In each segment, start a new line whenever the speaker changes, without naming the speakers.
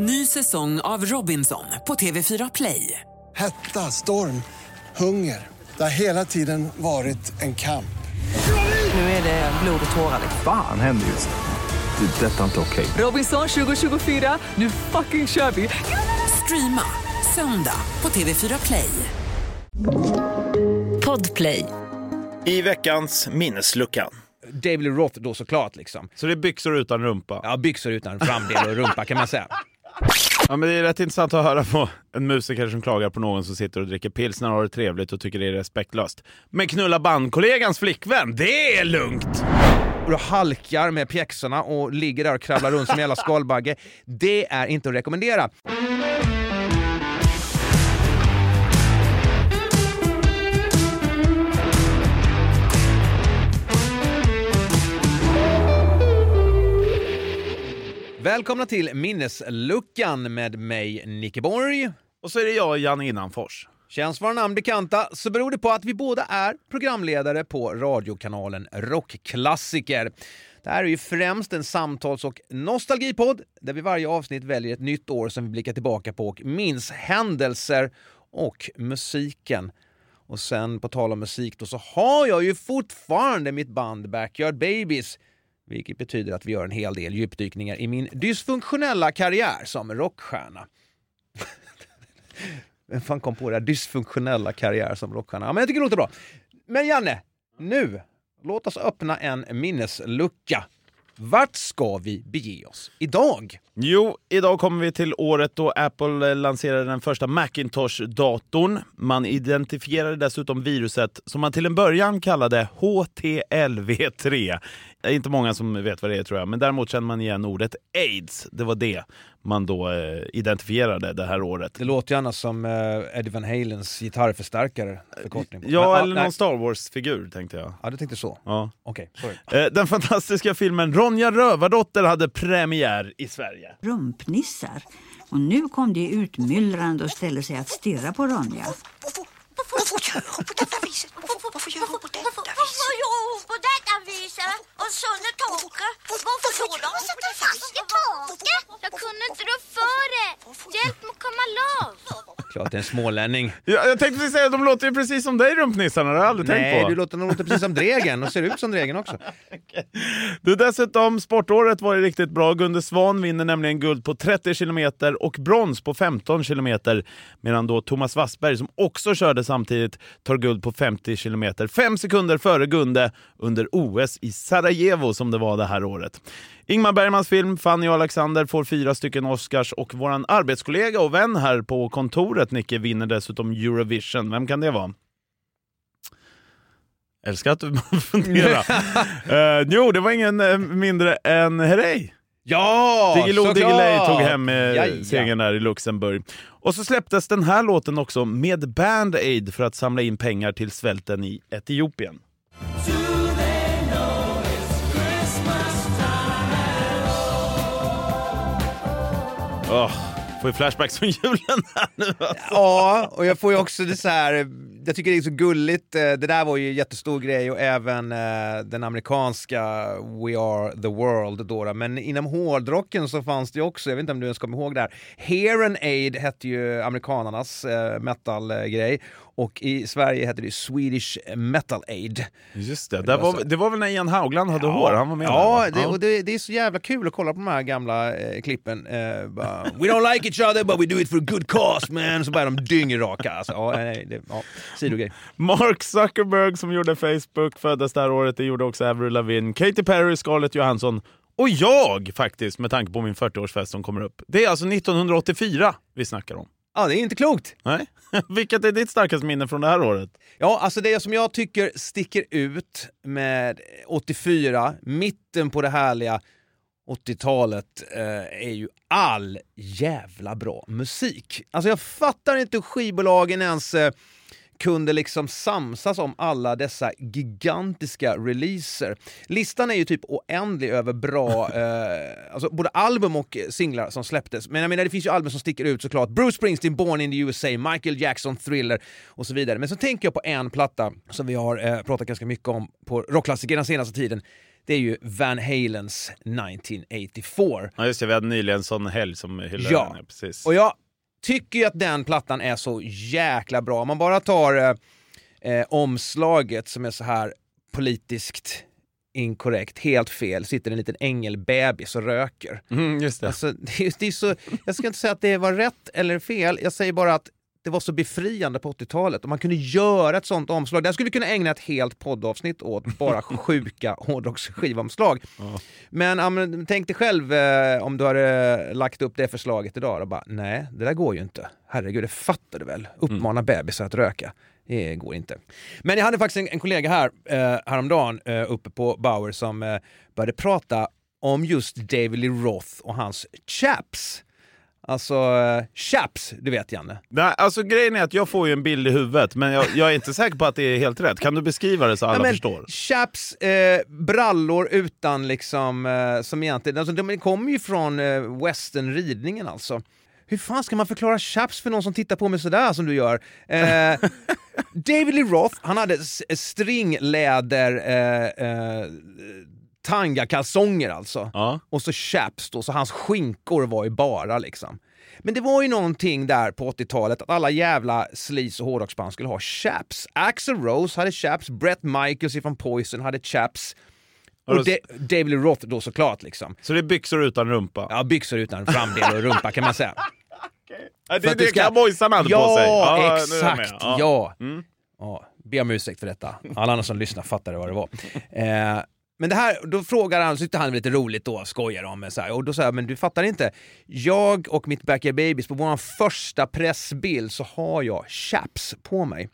Ny säsong av Robinson på TV4 Play.
Hetta, storm, hunger. Det har hela tiden varit en kamp.
Nu är det blod och tårar.
Fan händer just nu. Det. är Detta är inte okej.
Robinson 2024, nu fucking kör vi! Streama söndag på TV4 Play.
Podplay.
I veckans minneslucka.
David Roth då såklart liksom.
Så det är byxor utan rumpa?
Ja, byxor utan framdel och rumpa kan man säga.
Ja, men det är rätt intressant att höra på en musiker som klagar på någon som sitter och dricker pilsner och har det trevligt och tycker det är respektlöst. Men knulla bandkollegans flickvän, det är lugnt!
Och du halkar med pjäxorna och ligger där och kravlar runt som en jävla skalbagge. Det är inte att rekommendera. Välkomna till Minnesluckan med mig, Nicke Borg.
Och så är det jag, Janne Innanfors.
Känns våra namn bekanta så beror det på att vi båda är programledare på radiokanalen Rockklassiker. Det här är ju främst en samtals och nostalgipodd där vi varje avsnitt väljer ett nytt år som vi blickar tillbaka på och minns händelser och musiken. Och sen på tal om musik då så har jag ju fortfarande mitt band Backyard Babies vilket betyder att vi gör en hel del djupdykningar i min dysfunktionella karriär som rockstjärna. Vem fan kom på det här? Dysfunktionella karriär som rockstjärna? Ja, men jag tycker det låter bra. Men Janne, nu, låt oss öppna en minneslucka. Vart ska vi bege oss idag?
Jo, idag kommer vi till året då Apple eh, lanserade den första Macintosh-datorn. Man identifierade dessutom viruset som man till en början kallade HTLV3. Det är inte många som vet vad det är tror jag, men däremot känner man igen ordet AIDS. Det var det man då eh, identifierade det här året.
Det låter ju annars som eh, Eddie Van Halens gitarrförstärkare förkortning.
Ja,
Men,
eller
nej.
någon Star Wars-figur tänkte jag.
Ja, du tänkte så?
Ja.
Okej, sorry.
Eh, Den fantastiska filmen Ronja Rövardotter hade premiär i Sverige.
rumpnissar. Och nu kom de utmyllrande och ställde sig att stirra på Ronja.
Varför gör hon på detta viset? Varför, varför gör hon på detta
Varför
viset?
gör hon på detta viset? Och så under taket? Varför får de sätta fast i taket? Jag kunde inte rå för det. Hjälp mig att komma loss.
Klart det är en smålänning.
Ja, jag tänkte säga att de låter ju precis som dig rumpnissarna, det har jag aldrig tänkt
Nej,
på.
du låter, de låter precis som Dregen och ser ut som Dregen också.
Du, dessutom, sportåret var ju riktigt bra. Gunde Svan vinner nämligen guld på 30 kilometer och brons på 15 kilometer. Medan då Thomas Wassberg, som också körde samtidigt, tar guld på 50 kilometer. Fem sekunder före Gunde under OS i Sarajevo som det var det här året. Ingmar Bergmans film Fanny och Alexander får fyra stycken Oscars och våran arbetskollega och vän här på kontoret, Nicke, vinner dessutom Eurovision. Vem kan det vara? Älskar att du funderar. uh, jo, det var ingen eh, mindre än Herrey.
Ja,
Diggiloo! Diggiley tog hem eh,
Jaja.
segern där i Luxemburg. Och så släpptes den här låten också med Band Aid för att samla in pengar till svälten i Etiopien. Åh, får ju flashbacks från julen här nu alltså.
Ja, och jag får ju också det så här. jag tycker det är så gulligt, eh, det där var ju en jättestor grej och även eh, den amerikanska We are the world då, då. men inom hårdrocken så fanns det ju också, jag vet inte om du ens kommer ihåg det här, Here and Aid hette ju amerikanarnas eh, metalgrej metal-grej och i Sverige hette det Swedish Metal Aid.
Just det, det var, det var väl när Ian Haugland hade hår, han var med
Ja,
där,
det, och det, det är så jävla kul att kolla på de här gamla eh, klippen. Eh, bara, We don't like each other but we do it for a good cause man. Så börjar de dyngraka. Alltså, ja, nej, det, ja, sidogrej.
Mark Zuckerberg som gjorde Facebook föddes det här året, det gjorde också Avril Lavigne, Katy Perry, Scarlett Johansson och jag faktiskt med tanke på min 40-årsfest som kommer upp. Det är alltså 1984 vi snackar om.
Ja, det är inte klokt.
Nej? Vilket är ditt starkaste minne från det här året?
Ja, alltså det som jag tycker sticker ut med 84, mitten på det härliga 80-talet, eh, är ju all jävla bra musik. Alltså jag fattar inte hur skivbolagen ens eh, kunde liksom samsas om alla dessa gigantiska releaser. Listan är ju typ oändlig över bra, eh, alltså både album och singlar som släpptes. Men jag menar, det finns ju album som sticker ut såklart. Bruce Springsteen, Born in the USA, Michael Jackson, Thriller och så vidare. Men så tänker jag på en platta som vi har eh, pratat ganska mycket om på rockklassiker den senaste tiden. det är ju Van Halens 1984.
Ja, just det, vi hade nyligen en sån helg som hyllade
Ja.
den. Precis.
Och jag tycker ju att den plattan är så jäkla bra. Om man bara tar eh, eh, omslaget som är så här politiskt inkorrekt, helt fel, sitter en liten ängelbebis och röker.
Mm, just det.
Alltså, det, är, det är så, jag ska inte säga att det var rätt eller fel, jag säger bara att det var så befriande på 80-talet och man kunde göra ett sånt omslag. Där skulle vi kunna ägna ett helt poddavsnitt åt bara sjuka hårdrocksskivomslag. Men, ja, men tänk dig själv eh, om du hade lagt upp det förslaget idag och bara nej, det där går ju inte. Herregud, det fattar du väl? Uppmana bebisar att röka. Det går inte. Men jag hade faktiskt en, en kollega här eh, häromdagen eh, uppe på Bauer som eh, började prata om just David Lee Roth och hans chaps. Alltså, eh, chaps, du vet Janne.
Nej, alltså grejen är att jag får ju en bild i huvudet, men jag, jag är inte säker på att det är helt rätt. Kan du beskriva det så alla
Ja, men
förstår?
Chaps, eh, brallor utan liksom, eh, som egentligen, alltså, de kommer ju från eh, westernridningen alltså. Hur fan ska man förklara chaps för någon som tittar på mig sådär som du gör? Eh, David Lee Roth, han hade stringläder eh, eh, tangakalsonger alltså.
Ja.
Och så chaps då, så hans skinkor var ju bara liksom. Men det var ju någonting där på 80-talet att alla jävla sleaze och hårdrocksband skulle ha chaps. Axl Rose hade chaps, Brett Michaels ifrån Poison hade chaps.
Och
De- David Roth då såklart liksom.
Så det är byxor utan rumpa?
Ja, byxor utan framdel och rumpa kan man säga.
Ja, det är
det ska-
cowboysarna hade
ja,
på sig. med.
exakt.
Ja.
Ja.
Mm.
ja. Be om ursäkt för detta. Alla andra som lyssnar fattade vad det var. Eh, men det här, då frågar han, så tyckte han lite roligt då, skojar om mig så här. Och då sa jag, men du fattar inte. Jag och mitt Backyard Babies, på vår första pressbild så har jag chaps på mig.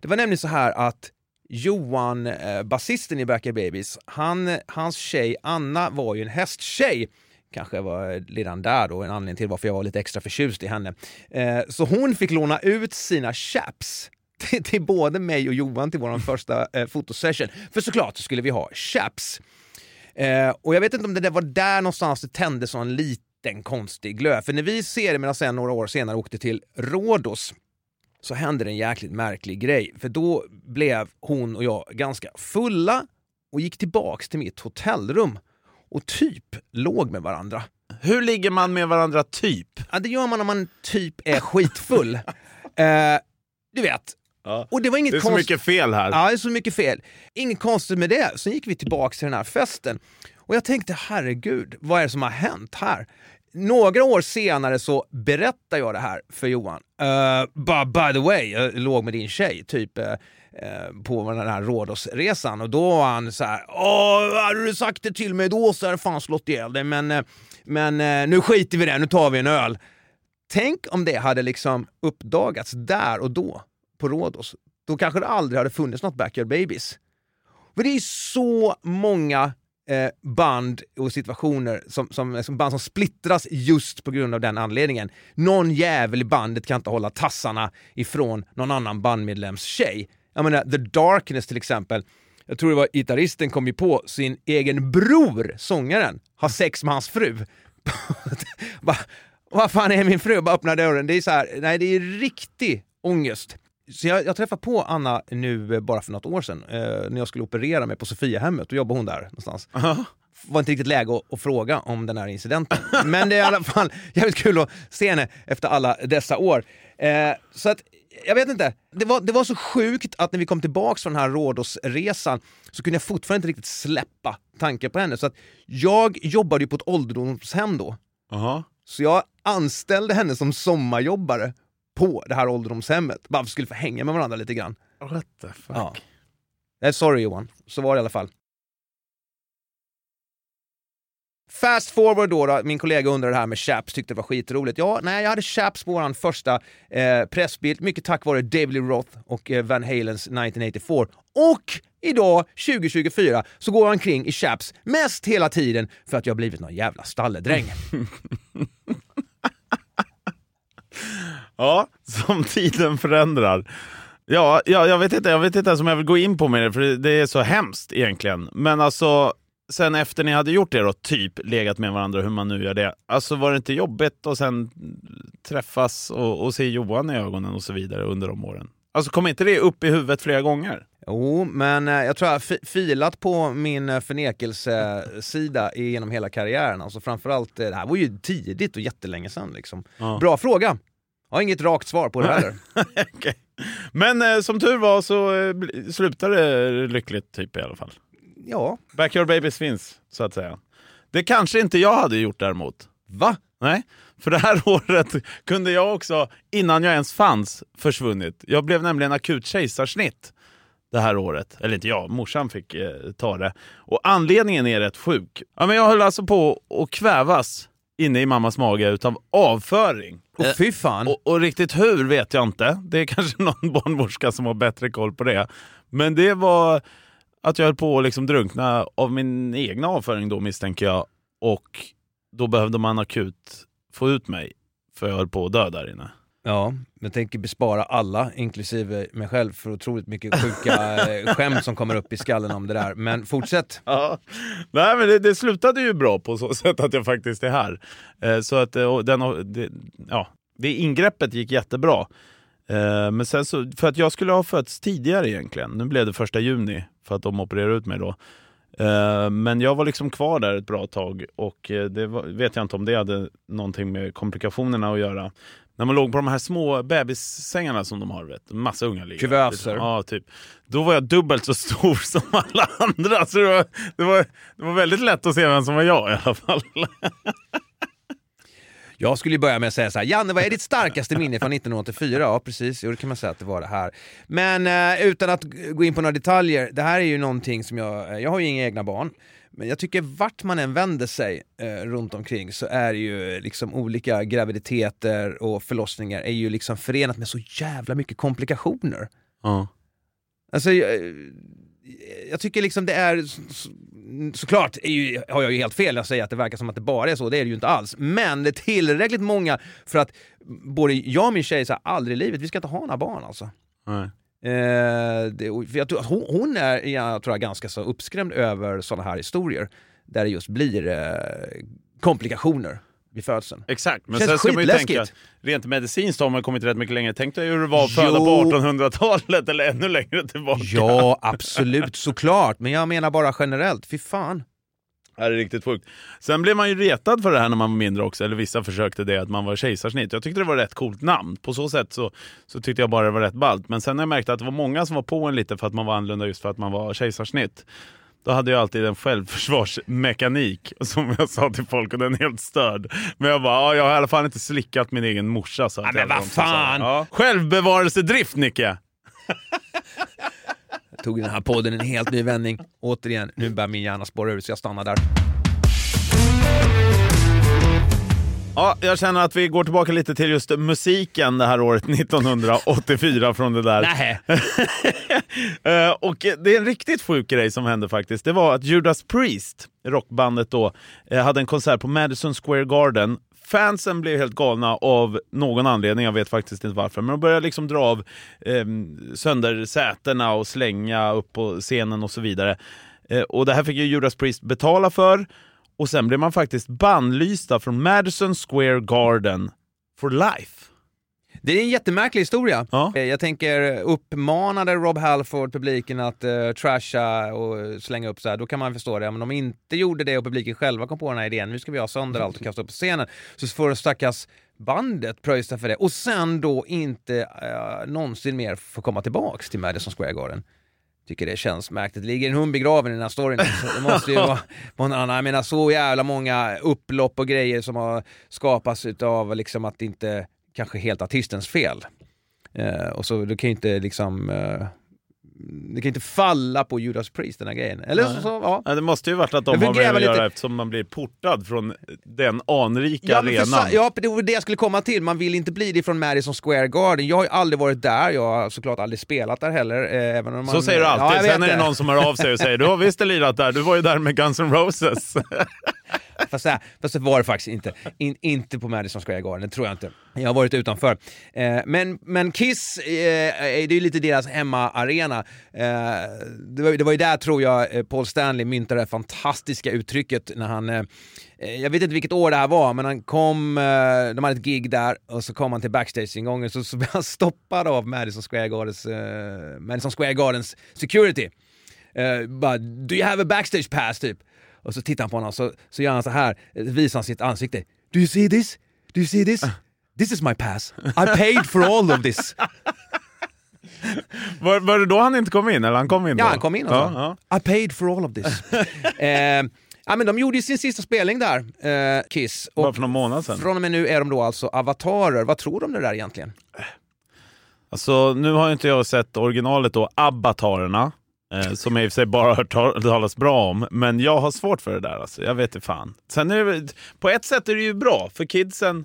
Det var nämligen så här att Johan, eh, basisten i Backyard Babies, han, hans tjej Anna var ju en hästtjej. Kanske var redan där då en anledning till varför jag var lite extra förtjust i henne. Eh, så hon fick låna ut sina chaps till, till både mig och Johan till vår första eh, fotosession. För såklart så skulle vi ha chaps. Eh, och jag vet inte om det där var där någonstans det tände så en liten konstig glöd. För när vi ser det medan sen några år senare åkte till Rhodos så hände det en jäkligt märklig grej. För då blev hon och jag ganska fulla och gick tillbaks till mitt hotellrum och typ låg med varandra.
Hur ligger man med varandra typ?
Ja, det gör man om man typ är skitfull. eh, du vet.
Ja.
Och det var inget
Det är så
konst-
mycket fel här.
Ja, det är så mycket fel. Inget konstigt med det. Sen gick vi tillbaka till den här festen och jag tänkte herregud, vad är det som har hänt här? Några år senare så berättar jag det här för Johan. Uh, by, by the way, jag låg med din tjej typ eh, eh, på den här Rhodosresan och då var han så här. Åh, hade du sagt det till mig då så hade jag fan slått ihjäl dig men, eh, men eh, nu skiter vi i det, nu tar vi en öl. Tänk om det hade liksom uppdagats där och då på Rhodos. Då kanske det aldrig hade funnits något Backyard Babies. För det är så många eh, band och situationer som, som, som band som splittras just på grund av den anledningen. Någon jävel i bandet kan inte hålla tassarna ifrån någon annan bandmedlems tjej. Jag menar, The Darkness till exempel. Jag tror det var gitarristen kom ju på sin egen bror, sångaren, har sex med hans fru. Vad fan är min fru? Bara öppna dörren. Det är så här, nej det är riktig ångest. Så jag, jag träffade på Anna nu eh, bara för något år sedan eh, när jag skulle operera mig på Sofiahemmet. Då jobbade hon där någonstans. var inte riktigt läge att, att fråga om den här incidenten. Men det är i alla fall jävligt kul att se henne efter alla dessa år. Eh, så att, jag vet inte, det var, det var så sjukt att när vi kom tillbaks från den här Rhodosresan så kunde jag fortfarande inte riktigt släppa tanken på henne. Så att jag jobbade ju på ett ålderdomshem då.
Jaha.
Så jag anställde henne som sommarjobbare på det här ålderdomshemmet. Bara för att vi skulle få hänga med varandra lite grann.
What the fuck?
Ja. Eh, sorry Johan, så var det i alla fall. Fast forward då, då, min kollega undrade det här med chaps, tyckte det var skitroligt. Ja, nej, jag hade chaps på vår första eh, pressbild, mycket tack vare David Lee Roth och eh, Van Halens 1984. Och idag, 2024, så går han kring i chaps mest hela tiden för att jag blivit någon jävla stalledräng.
Ja, som tiden förändrar. Ja, ja, jag vet inte, jag vet inte ens om jag vill gå in på med det, för det, är så hemskt egentligen. Men alltså, sen efter ni hade gjort det då, typ legat med varandra, hur man nu gör det. Alltså var det inte jobbigt att sen träffas och, och se Johan i ögonen och så vidare under de åren? Alltså kom inte det upp i huvudet flera gånger?
Jo, men eh, jag tror jag har fi- filat på min eh, förnekelsesida genom hela karriären. Alltså framförallt, eh, det här var ju tidigt och jättelänge sedan liksom.
Ja.
Bra fråga! Jag har inget rakt svar på det heller.
Okej. Men eh, som tur var så eh, slutade det lyckligt typ i alla fall.
Ja,
Backyard Babies finns, så att säga. Det kanske inte jag hade gjort däremot.
va?
Nej, för det här året kunde jag också, innan jag ens fanns, försvunnit. Jag blev nämligen akut kejsarsnitt det här året. Eller inte jag, morsan fick eh, ta det. Och anledningen är rätt sjuk. Ja, men jag höll alltså på att kvävas inne i mammas mage utav avföring.
Och
Eh,
fy fan!
och, och riktigt hur vet jag inte. Det är kanske någon barnmorska som har bättre koll på det. Men det var att jag höll på att liksom drunkna av min egna avföring då misstänker jag. Och då behövde man akut få ut mig. För jag höll på att dö där inne.
Ja, jag tänker bespara alla, inklusive mig själv, för otroligt mycket sjuka eh, skämt som kommer upp i skallen om det där. Men fortsätt!
Ja. Nej, men det, det slutade ju bra på så sätt att jag faktiskt är här. Eh, så att eh, den, det, ja, det ingreppet gick jättebra. Eh, men sen så, för att jag skulle ha fötts tidigare egentligen. Nu blev det första juni för att de opererade ut mig då. Eh, men jag var liksom kvar där ett bra tag och eh, det var, vet jag inte om det hade någonting med komplikationerna att göra. När man låg på de här små bebissängarna som de har, vet, massa unga ligger.
Kuvöser.
Ja, typ. Då var jag dubbelt så stor som alla andra. Så det var, det var, det var väldigt lätt att se vem som var jag i alla fall.
Jag skulle börja med att säga så här, Janne vad är ditt starkaste minne från 1984? Ja precis, jo det kan man säga att det var det här. Men eh, utan att gå in på några detaljer, det här är ju någonting som jag, jag har ju inga egna barn, men jag tycker vart man än vänder sig eh, runt omkring så är ju liksom olika graviditeter och förlossningar är ju liksom förenat med så jävla mycket komplikationer.
Ja.
Alltså, jag, jag tycker liksom det är, såklart ju, har jag ju helt fel, jag säger att det verkar som att det bara är så, det är det ju inte alls. Men det är tillräckligt många för att både jag och min tjej säger aldrig i livet, vi ska inte ha några barn alltså.
Nej.
Eh, det, jag tror, hon, hon är jag tror jag, ganska så uppskrämd över sådana här historier där det just blir eh, komplikationer vid födseln.
Exakt, men sen ska man ju tänka, rent medicinskt har man kommit rätt mycket längre. Tänk dig hur det var att föda på 1800-talet eller ännu längre tillbaka.
Ja, absolut, såklart. Men jag menar bara generellt, fy fan.
Det är riktigt sjukt. Sen blev man ju retad för det här när man var mindre också, eller vissa försökte det, att man var kejsarsnitt. Jag tyckte det var ett rätt coolt namn. På så sätt så, så tyckte jag bara det var rätt ballt. Men sen när jag märkte att det var många som var på en lite för att man var annorlunda just för att man var kejsarsnitt. Då hade jag alltid en självförsvarsmekanik som jag sa till folk och den är helt störd. Men jag bara, ja, jag har i alla fall inte slickat min egen morsa. Så
men vad fan!
Ja. Självbevarelsedrift Nicke!
tog den här podden en helt ny vändning. Återigen, nu börjar min hjärna spåra ur så jag stannar där.
Ja, jag känner att vi går tillbaka lite till just musiken det här året 1984 från det där.
Nähä.
Eh, och det är en riktigt sjuk grej som hände faktiskt. Det var att Judas Priest, rockbandet då, eh, hade en konsert på Madison Square Garden. Fansen blev helt galna av någon anledning, jag vet faktiskt inte varför. Men de började liksom dra av eh, sönder sätena och slänga upp på scenen och så vidare. Eh, och det här fick ju Judas Priest betala för. Och sen blev man faktiskt bannlysta från Madison Square Garden for life.
Det är en jättemärklig historia.
Ja.
Eh, Jag tänker, uppmanade Rob Halford publiken att uh, trasha och slänga upp så här, då kan man förstå det. Men om de inte gjorde det och publiken själva kom på den här idén, nu ska vi ha sönder allt och kasta upp på scenen, så får stackars bandet pröjsa för det. Och sen då inte uh, någonsin mer få komma tillbaks till Madison Square Garden. Tycker det känns märkligt. Det ligger en hund begraven i den här storyn. Så det måste ju vara någon annan. Jag menar så jävla många upplopp och grejer som har skapats utav liksom att det inte kanske helt artistens fel. Eh, och så det kan ju inte liksom eh, det kan inte falla på Judas Priest den här grejen. Eller så, så ja.
Ja, det måste ju varit att de har velat göra
lite-
eftersom man blir portad från den anrika
Ja,
arenan.
ja, det var det jag skulle komma till. Man vill inte bli det från Madison Square Garden. Jag har ju aldrig varit där, jag har såklart aldrig spelat där heller. Eh, även om man,
Så säger du
Ja,
alltid.
vet
Sen är det någon som hör av sig och säger du har visst lirat där, du var ju där med Guns N' Roses.
fast, nej, fast det var det faktiskt inte. In, inte på Madison Square Garden, det tror jag inte. Jag har varit utanför. Eh, men, men Kiss, eh, det är ju lite deras hemmaarena. Eh, det, var, det var ju där, tror jag, eh, Paul Stanley myntade det fantastiska uttrycket när han eh, eh, jag vet inte vilket år det här var, men han kom, eh, de hade ett gig där och så kom han till backstage-ingången så, så blev han stoppad av Madison Square Gardens, eh, Madison Square Gardens security. Uh, bara, do you have a backstage pass typ? Och så tittar han på honom så, så gör han så här, visar han sitt ansikte. Do you see this? Do you see this? This is my pass. I paid for all of this.
Var, var det då han inte kom in? Eller han kom in då?
Ja, han kom in och
ja,
sa
ja.
I paid for all of this. eh, ja, men de gjorde ju sin sista spelning där, eh, Kiss. Och
Bara för någon månad sedan.
från och med nu är de då alltså avatarer. Vad tror du om det där egentligen?
Alltså, nu har inte jag sett originalet då, Abbatarerna. Eh, som jag i och för sig bara hört tal- talas bra om. Men jag har svårt för det där. Alltså. Jag vet inte fan. Sen är det, på ett sätt är det ju bra, för kidsen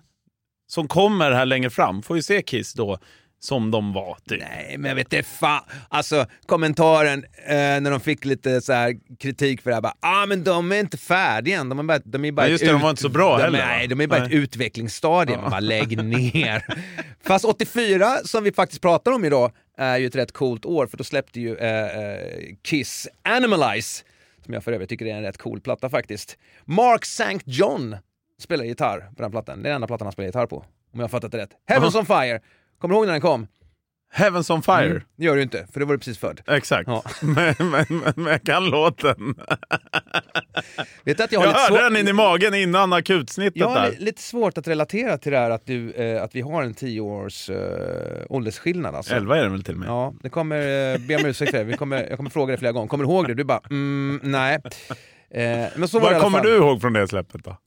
som kommer här längre fram får ju se Kiss då som de var. Typ.
Nej, men jag vet inte fan. Alltså kommentaren eh, när de fick lite så här kritik för det här, bara, ah, men de är inte färdiga än. De är bara, de är bara
Ja, just det, de var inte så bra
de,
heller?
Nej, de är bara ett
Nej.
utvecklingsstadie. Man bara, lägg ner. Fast 84, som vi faktiskt pratar om idag, är ju ett rätt coolt år, för då släppte ju eh, eh, Kiss Animalize, som jag för övrigt tycker är en rätt cool platta faktiskt. Mark St. John spelar gitarr på den plattan. Det är den enda plattan han spelar gitarr på, om jag har fattat det rätt. Heavens on Fire, kommer du ihåg när den kom?
Heavens on fire.
Mm, det gör du inte, för det var du precis född.
Exakt.
Ja.
men, men, men, men jag kan låten.
Vet att jag
Jag,
har lite
hörde
svårt...
den in i magen innan akutsnittet
Jag har lite svårt att relatera till det här att, du, eh, att vi har en tio års eh, åldersskillnad. Alltså.
Elva är den väl till och med?
Ja, det kommer, eh, be om ursäkt för det. Vi kommer, jag kommer fråga dig flera gånger. Kommer du ihåg det? Du bara, mm, nej. Eh, men så var det
Vad kommer du ihåg från det släppet då?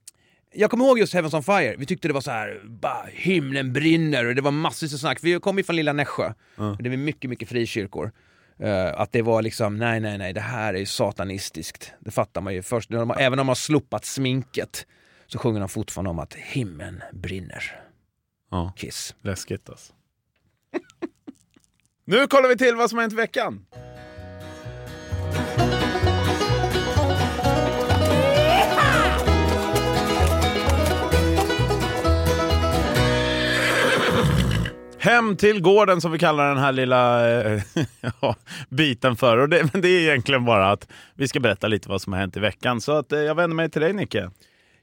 Jag kommer ihåg just Heavens on Fire. Vi tyckte det var så här, bara himlen brinner och det var massvis av snack. Vi kom ju från lilla Nässjö. Och Det är mycket, mycket frikyrkor. Eh, att det var liksom, nej, nej, nej, det här är ju satanistiskt. Det fattar man ju först. När de, även om de har slopat sminket så sjunger de fortfarande om att himlen brinner.
Ja.
Kiss.
Läskigt alltså. nu kollar vi till vad som har hänt i veckan. Hem till gården som vi kallar den här lilla eh, ja, biten för. Och det, men det är egentligen bara att vi ska berätta lite vad som har hänt i veckan. Så att, eh, jag vänder mig till dig Nicke.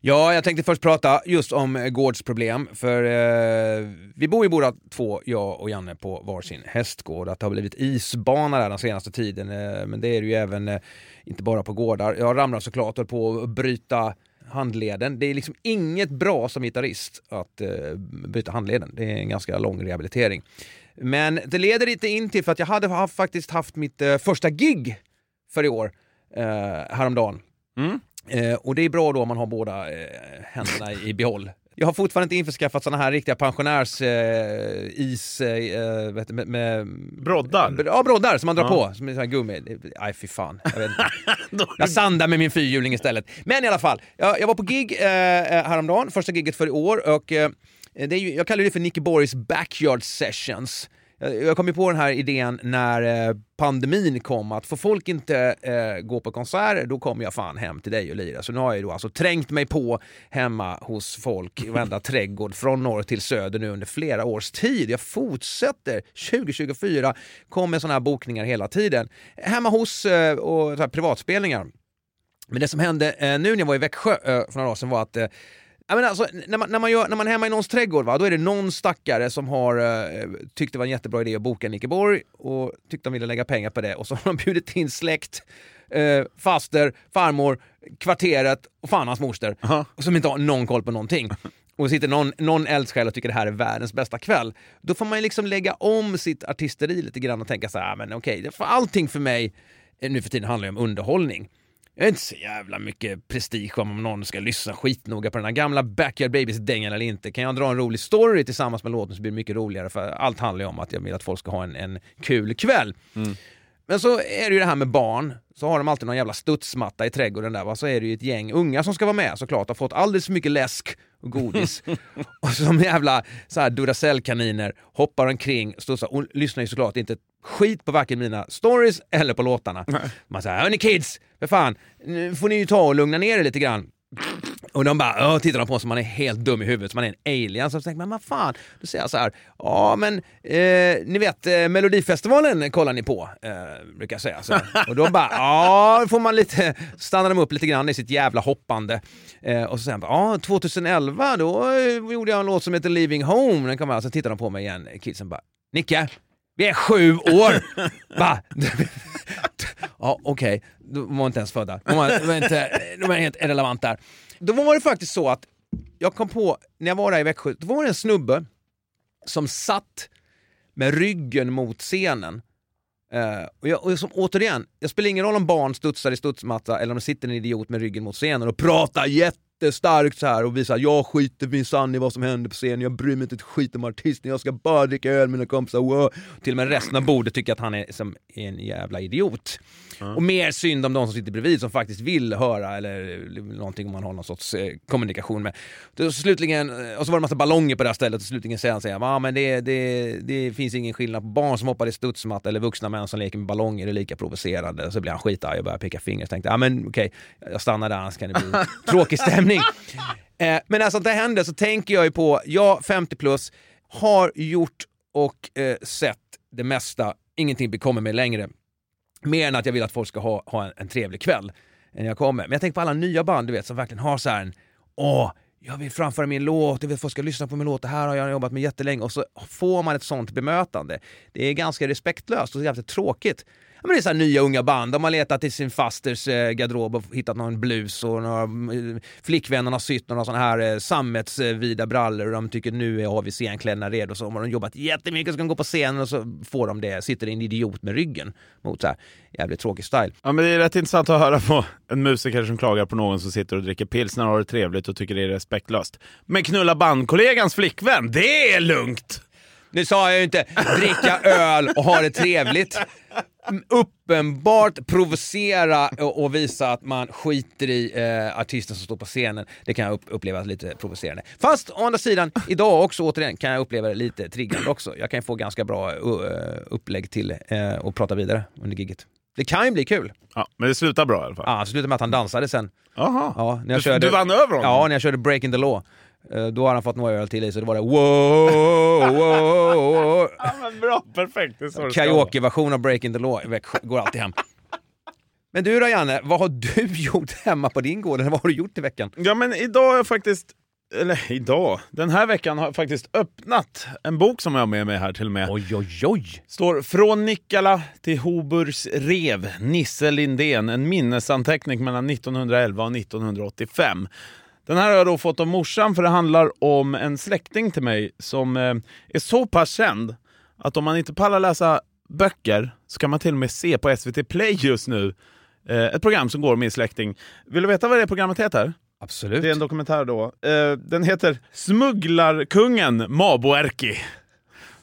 Ja, jag tänkte först prata just om eh, gårdsproblem, för eh, vi bor ju båda två, jag och Janne, på varsin hästgård. Att det har blivit isbana där den senaste tiden, eh, men det är det ju även, eh, inte bara på gårdar. Jag ramlar såklart och höll på att bryta handleden. Det är liksom inget bra som gitarrist att eh, bryta handleden. Det är en ganska lång rehabilitering. Men det leder lite in till, för att jag hade haft, faktiskt haft mitt eh, första gig för i år, eh, häromdagen. Eh, och det är bra då om man har båda eh, händerna i behåll. Jag har fortfarande inte införskaffat såna här riktiga pensionärs eh, is... Eh, vet, du, med, med,
Broddar?
Ja, broddar som man drar
Ja.
på. Som är sån här gummi. Nej, fy fan. Jag, vet inte. jag sandar med min fyrhjuling istället. Men i alla fall, jag, jag var på gig eh, häromdagen, första giget för i år. Och, eh, det är ju, jag kallar det för Nicky Borgs Backyard Sessions. Jag jag kom ju på den här idén när eh, pandemin kom, att får folk inte eh, gå på konserter, då kommer jag fan hem till dig och lira. Så nu har jag då alltså trängt mig på hemma hos folk i varenda trädgård från norr till söder nu under flera års tid. Jag fortsätter 2024, kommer sådana här bokningar hela tiden. Hemma hos eh, och privatspelningar. Men det som hände eh, nu när jag var i Växjö eh, för några år sedan var att eh, Ja, men alltså, när, man, när, man gör, när man är hemma i någons trädgård, va, då är det någon stackare som har eh, tyckt det var en jättebra idé att boka Nicke Borg och tyckte de ville lägga pengar på det och så har de bjudit in släkt, eh, faster, farmor, kvarteret och fan hans moster som inte har någon koll på någonting. Och sitter någon, någon eldsjäl och tycker det här är världens bästa kväll. Då får man liksom lägga om sitt artisteri lite grann och tänka så här, "Ah, men okej, det- för allting för mig eh, nu för tiden handlar ju om underhållning. Jag är inte så jävla mycket prestige om någon ska lyssna skitnoga på den här gamla Backyard Babies-dängan eller inte. Kan jag dra en rolig story tillsammans med låten så blir det mycket roligare för allt handlar ju om att jag vill att folk ska ha en, en kul kväll. Mm. Men så är det ju det här med barn, så har de alltid någon jävla studsmatta i trädgården där va? så är det ju ett gäng unga som ska vara med såklart, har fått alldeles för mycket läsk och godis. och som jävla så här Duracell-kaniner hoppar omkring och studsar och lyssnar ju såklart inte skit på varken mina stories eller på låtarna. Man säger hörni kids, för fan, nu får ni ju ta och lugna ner er lite grann. Och de bara, "Åh", tittar de på oss som man är helt dum i huvudet, som man är en alien. Så tänker man, vad fan? Då säger jag så här, ja men eh, ni vet eh, Melodifestivalen kollar ni på, eh, brukar jag säga. Så. Och då bara, ja, då får man lite, stannar de upp lite grann i sitt jävla hoppande. Eh, och så säger han, ja 2011 då eh, gjorde jag en låt som heter Leaving Home. Den kommer alltså, så tittar de på mig igen, kidsen bara, Nicke, vi är sju år! Va? ja, okej. De var inte ens födda. De var, de var, inte, de var helt irrelevant där. Då var det faktiskt så att jag kom på, när jag var där i Växjö, då var det en snubbe som satt med ryggen mot scenen. Uh, och, jag, och som, återigen, det spelar ingen roll om barn studsar i studsmatta eller om det sitter en idiot med ryggen mot scenen och pratar jättestarkt så här och visar jag skiter minsann i vad som händer på scenen, jag bryr mig inte ett skit om artisten, jag ska bara dricka öl med mina kompisar, wow. Till och med resten av bordet tycker att han är som en jävla idiot. Och mer synd om de som sitter bredvid som faktiskt vill höra eller någonting om man har någon sorts eh, kommunikation med. Då, slutligen, eh, och så var det en massa ballonger på det här stället och slutligen säger han säger, ah, men det, det, det finns ingen skillnad på barn som hoppar i studsmatta eller vuxna män som leker med ballonger, är lika provocerande. Så blir han skitarg och börjar peka finger och tänkte, ah, men okej, jag stannar där annars kan det bli tråkig stämning. Eh, men när sånt här händer så tänker jag ju på, jag 50 plus, har gjort och eh, sett det mesta, ingenting bekommer mig längre. Mer än att jag vill att folk ska ha, ha en, en trevlig kväll när jag kommer. Men jag tänker på alla nya band du vet som verkligen har så här en, åh, jag vill framföra min låt, jag vill att folk ska lyssna på min låt, det här har jag jobbat med jättelänge och så får man ett sånt bemötande. Det är ganska respektlöst och jävligt tråkigt. Ja, men det är så här nya unga band, de har letat i sin fasters eh, garderob och hittat någon blus och några, eh, flickvännen har sytt några sådana här eh, sammetsvida brallor och de tycker nu har vi scenkläderna redo. Så har de jobbat jättemycket och ska gå på scenen och så får de det, sitter en idiot med ryggen mot så här jävligt tråkig style.
Ja, men det är rätt intressant att höra på en musiker som klagar på någon som sitter och dricker pilsner och har det trevligt och tycker det är respektlöst. Men knulla bandkollegans flickvän, det är lugnt!
Nu sa jag ju inte dricka öl och ha det trevligt. Uppenbart provocera och, och visa att man skiter i eh, artisten som står på scenen. Det kan jag upp, uppleva lite provocerande. Fast å andra sidan, idag också återigen kan jag uppleva det lite triggande också. Jag kan få ganska bra uh, upplägg till och prata vidare under giget. Det kan ju bli kul.
Ja, men det slutar bra i alla fall.
Ja, det slutade med att han dansade sen.
Jaha.
Ja, när jag
du,
körde,
du vann över honom?
Ja, när jag körde Breaking the Law. Eh, Då har han fått några öl till i så det var det wow, wow, wow.
Ja, men bra, perfekt.
Karaoke-version av Breaking the Law går alltid hem. Men du då Janne, vad har du gjort hemma på din gård? Eller vad har du gjort i veckan?
Ja, men idag har jag faktiskt... Eller idag? Den här veckan har jag faktiskt öppnat en bok som jag har med mig här till och med.
Oj, oj, oj!
Står Från Nikkala till Hoburs rev, Nisse Lindén, en minnesanteckning mellan 1911 och 1985. Den här har jag då fått av morsan för det handlar om en släkting till mig som eh, är så pass känd att om man inte pallar läsa böcker så kan man till och med se på SVT Play just nu eh, ett program som går om min släkting. Vill du veta vad det programmet heter?
Absolut.
Det är en dokumentär då. Eh, den heter Smugglarkungen Mabo Erki.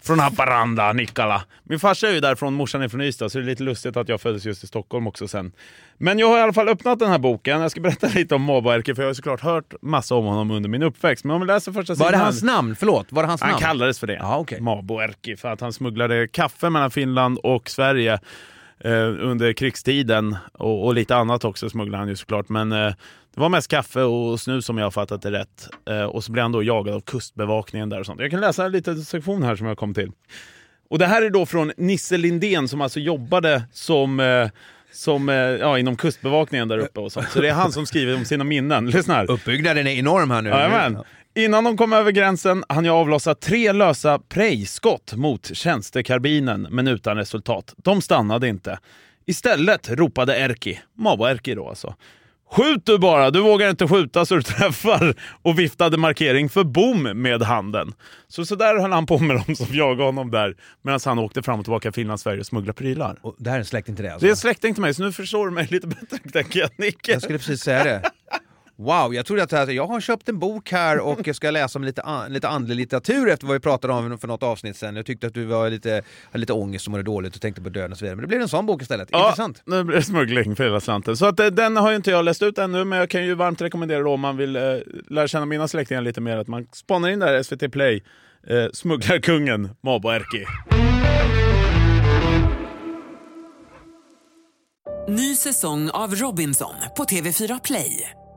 Från Haparanda, Nikkala. Min farsa är ju därifrån, morsan är från Ystad, så det är lite lustigt att jag föddes just i Stockholm också sen. Men jag har i alla fall öppnat den här boken. Jag ska berätta lite om Mabo Erki, för jag har såklart hört massa om honom under min uppväxt. Men om vi läser första
Var det
sidan-
hans namn? Förlåt, var det hans
han
namn?
kallades för det.
Ja, okej.
Mabo Erki, för att han smugglade kaffe mellan Finland och Sverige eh, under krigstiden. Och, och lite annat också smugglade han ju såklart. Men eh, det var mest kaffe och snus som jag har fattat det rätt. Eh, och så blev han då jagad av kustbevakningen där och sånt. Jag kan läsa en liten sektion här som jag kom till. Och det här är då från Nisse Lindén som alltså jobbade som eh, som, eh, ja, inom kustbevakningen där uppe och sånt. Så det är han som skriver om sina minnen. Lyssna här.
Uppbyggnaden är enorm här nu.
Jajamän. Innan de kom över gränsen hann jag avlossa tre lösa prejskott mot tjänstekarbinen, men utan resultat. De stannade inte. Istället ropade Erki, Mabo Erki då alltså. Skjut du bara, du vågar inte skjuta så du träffar och viftade markering för bom med handen. Så, så där höll han på med dem som jagade honom där medan han åkte fram och tillbaka Finland, Sverige och smugglade prylar.
Och det här är en släkting till dig alltså?
Det är en släkting till mig, så nu förstår du mig lite bättre tänker jag, Nicke.
Jag skulle precis säga det. Wow, jag trodde att här- jag har köpt en bok här och jag ska läsa om lite, an, lite andlig litteratur efter vad vi pratade om för något avsnitt sen. Jag tyckte att du var lite, hade lite ångest och mådde dåligt och tänkte på döden och så vidare. Men det blev en sån bok istället. Intressant.
Ja, nu blir det smuggling för hela slanten. Så att, eh, den har ju inte jag läst ut ännu, men jag kan ju varmt rekommendera då om man vill eh, lära känna mina släktingar lite mer att man spanar in där SVT Play, eh, Smugglarkungen Mabo Erki.
Ny säsong av Robinson på TV4 Play.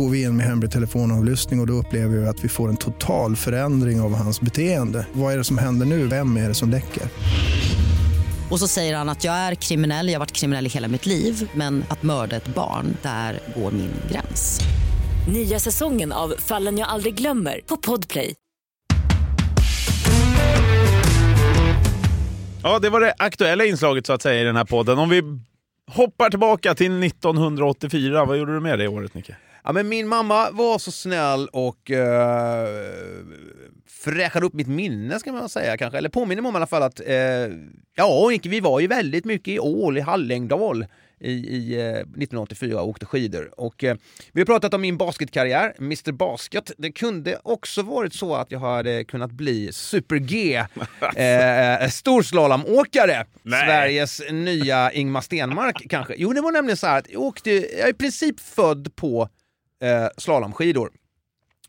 Går vi in med hemlig telefonavlyssning och, och då upplever vi att vi får en total förändring av hans beteende. Vad är det som händer nu? Vem är det som läcker?
Och så säger han att jag är kriminell, jag har varit kriminell i hela mitt liv men att mörda ett barn, där går min gräns.
Nya säsongen av Fallen jag aldrig glömmer på Podplay.
Ja, det var det aktuella inslaget så att säga i den här podden. Om vi hoppar tillbaka till 1984, vad gjorde du med det året Nicke?
Ja, men min mamma var så snäll och uh, fräschade upp mitt minne ska man säga kanske, eller påminner mig om i alla fall att uh, ja, vi var ju väldigt mycket i Ål, i Hallängdal i, i uh, 1984 och åkte skidor. Och, uh, vi har pratat om min basketkarriär, Mr Basket. Det kunde också varit så att jag hade kunnat bli Super-G, uh, storslalomåkare. Sveriges nya Ingmar Stenmark kanske. Jo, det var nämligen så här att jag åkte, jag är i princip född på eh, slalomskidor.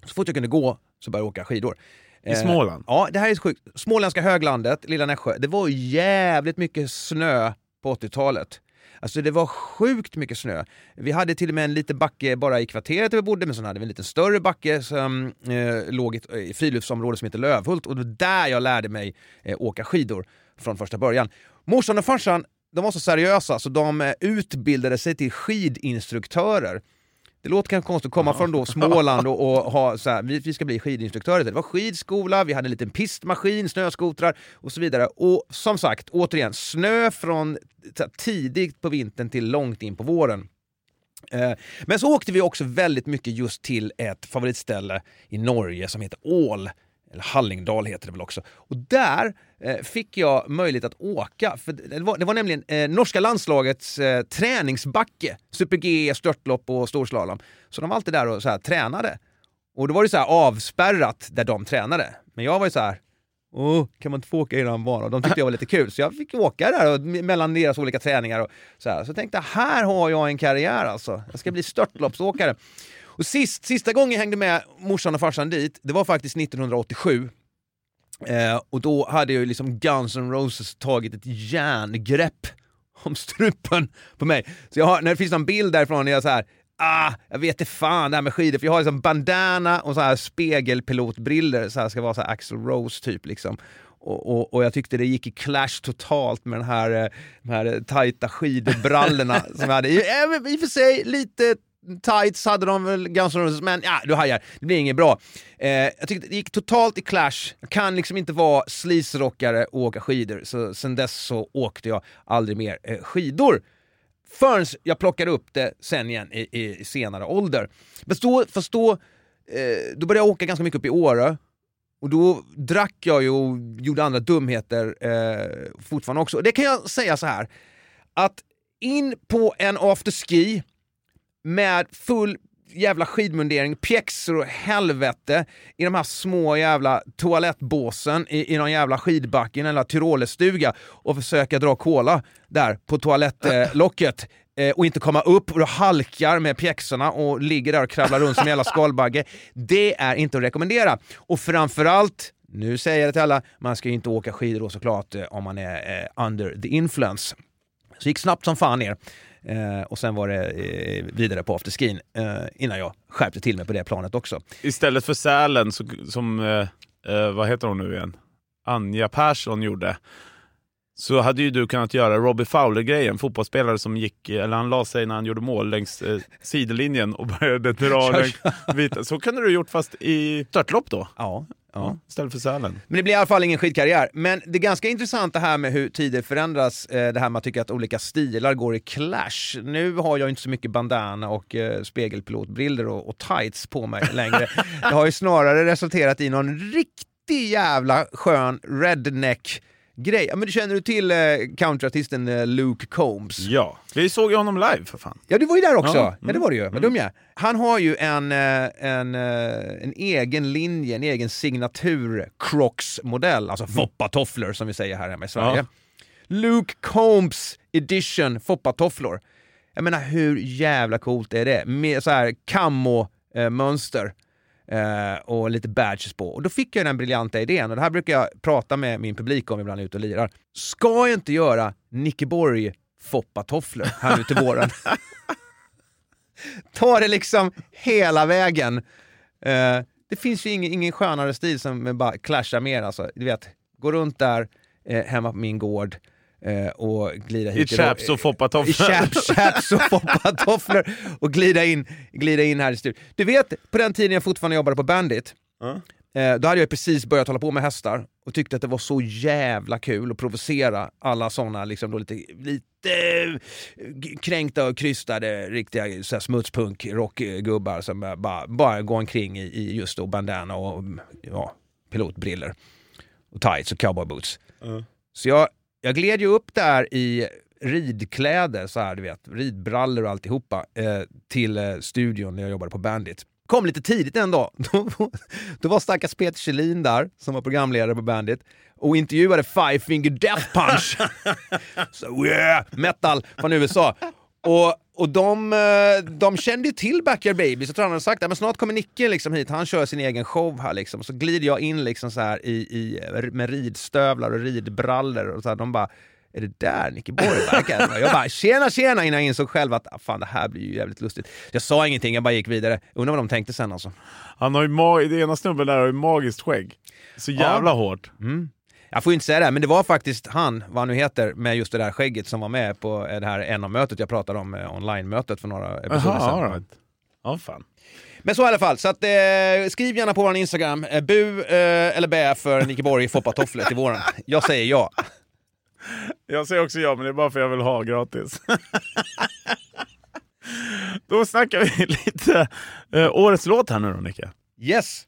Så fort jag kunde gå så började jag åka skidor.
I Småland?
Ja, det här är sjukt. Småländska höglandet, lilla Nässjö, det var jävligt mycket snö på 80-talet. Alltså det var sjukt mycket snö. Vi hade till och med en liten backe bara i kvarteret där vi bodde, men sen hade vi en lite större backe som eh, låg i ett i friluftsområde som heter Lövhult och det var där jag lärde mig eh, åka skidor från första början. Morsan och farsan de var så seriösa så de eh, utbildade sig till skidinstruktörer. Det låter kanske konstigt att komma från då Småland och, och ha så här, vi, vi ska bli skidinstruktörer. Det var skidskola, vi hade en liten pistmaskin, snöskotrar och så vidare. Och som sagt, återigen, snö från här, tidigt på vintern till långt in på våren. Eh, Men så åkte vi också väldigt mycket just till ett favoritställe i Norge som heter Ål. Eller Hallingdal heter det väl också. Och där eh, fick jag möjlighet att åka. För det, var, det var nämligen eh, norska landslagets eh, träningsbacke. Super-G, störtlopp och storslalom. Så de var alltid där och så här, tränade. Och då var det så här avspärrat där de tränade. Men jag var ju så här, Åh, kan man inte få åka i den banan? De tyckte jag var lite kul, så jag fick åka där och, mellan deras olika träningar. Och så, här. så jag tänkte, här har jag en karriär alltså. Jag ska bli störtloppsåkare. Och sist, sista gången jag hängde med morsan och farsan dit, det var faktiskt 1987. Eh, och då hade ju liksom Guns N' Roses tagit ett järngrepp om strupen på mig. Så jag har, när det finns någon bild därifrån, när jag så här, ah, jag vet inte fan det här med skidor, för jag har liksom bandana och så här spegelpilotbriller, så här ska vara så Axl Rose typ liksom. Och, och, och jag tyckte det gick i clash totalt med den här, eh, de här tajta skidbrallorna som jag hade. I, eh, I och för sig lite tights hade de väl Guns N' Roses, men ja, du hajar, det blir inget bra. Eh, jag tyckte det gick totalt i clash, jag kan liksom inte vara sleaze-rockare och åka skidor, så sen dess så åkte jag aldrig mer eh, skidor. Förrän jag plockade upp det sen igen i, i senare ålder. Fast då, fast då, eh, då började jag åka ganska mycket upp i Åre, och då drack jag ju och gjorde andra dumheter eh, fortfarande också. Och det kan jag säga så här, att in på en afterski med full jävla skidmundering, pjäxor och helvete i de här små jävla toalettbåsen i, i någon jävla skidbacke, i en jävla tyrolerstuga och försöka dra cola där på toalettlocket eh, och inte komma upp och du halkar med pjäxorna och ligger där och kravlar runt som en jävla skalbagge. Det är inte att rekommendera. Och framförallt, nu säger jag det till alla, man ska ju inte åka skidor då såklart eh, om man är eh, under the influence. Så gick snabbt som fan ner. Eh, och sen var det eh, vidare på afterskin eh, innan jag skärpte till mig på det planet också.
Istället för Sälen, så, som, eh, eh, vad heter hon nu igen? Anja Persson gjorde, så hade ju du kunnat göra Robbie Fowler-grejen, fotbollsspelare som gick, eller han la sig när han gjorde mål längs eh, sidolinjen och började dra den vita. Så kunde du gjort fast i störtlopp då.
Ja.
Ja, istället för Sälen.
Men det blir i alla fall ingen skidkarriär. Men det är ganska intressant det här med hur tider förändras, eh, det här med att tycka att olika stilar går i clash. Nu har jag inte så mycket bandana och eh, spegelpilotbriller och, och tights på mig längre. Det har ju snarare resulterat i någon riktig jävla skön redneck grej. Ja, men du känner du till eh, countryartisten eh, Luke Combs?
Ja, vi såg ju honom live för fan.
Ja, du var ju där också.
Ja,
Ja, det var du ju. Vad dum jag. Han har ju en, eh, en, eh, en egen linje, en egen signatur Crocs-modell, alltså foppatofflor som vi säger här hemma i Sverige.
Ja.
Luke Combs edition foppatofflor. Jag menar hur jävla coolt är det? Med så här camo-mönster eh, Eh, och lite badges på. Och då fick jag den briljanta idén, och det här brukar jag prata med min publik om ibland ute och lirar. Ska jag inte göra Nicke Borg foppatofflor här nu till våren? Ta det liksom hela vägen. Eh, det finns ju ingen, ingen skönare stil som bara clashar mer alltså. Du vet, gå runt där eh, hemma på min gård eh, och glida hit.
I chaps och foppatofflor.
I chaps, chaps och foppatofflor och glida in, glida in här i studion. Du vet, på den tiden jag fortfarande jobbade på Bandit, eh, då hade jag precis börjat hålla på med hästar och tyckte att det var så jävla kul att provocera alla såna liksom då lite, lite eh, kränkta och krystade riktiga så här, smutspunk rockgubbar som eh, bara, bara går omkring i, i just då bandana och ja, pilotbriller och tights och cowboyboots. Så jag, jag gled ju upp där i ridkläder, så här, du vet, ridbrallor och alltihopa, eh, till eh, studion när jag jobbade på Bandit. Kom lite tidigt en dag. Då, var stackars Peter Kjellin där, som var programledare på Bandit, och intervjuade Five Finger Death Punch. så yeah, metal från USA. Och, och de, eh, de kände ju till Backyard Babies, jag tror han hade sagt att snart kommer Nicke liksom hit, han kör sin egen show här liksom. Så glider jag in liksom så här i, i, med ridstövlar och ridbrallor och så här, de bara är det där Nicke Borg? Jag bara tjena tjena innan jag insåg själv att ah, fan det här blir ju jävligt lustigt. Jag sa ingenting, jag bara gick vidare. Undrar vad de tänkte sen alltså.
Han har ju det ena snubben där har ju magiskt skägg. Så jävla
Ja.
hårt.
Mm. Jag får ju inte säga det, här, men det var faktiskt han, vad han nu heter, med just det där skägget som var med på det här NA-mötet jag pratade om, eh, online-mötet för några episoder sedan.
all right. Ja, fan.
Men så i alla fall, så att, eh, skriv gärna på vår Instagram, eh, bu eh, eller bä för Nicke Borg foppatofflor till våren. Jag säger ja.
Jag säger också ja, men det är bara för jag vill ha gratis. då snackar vi lite eh, årets låt här nu då, Nicke.
Yes!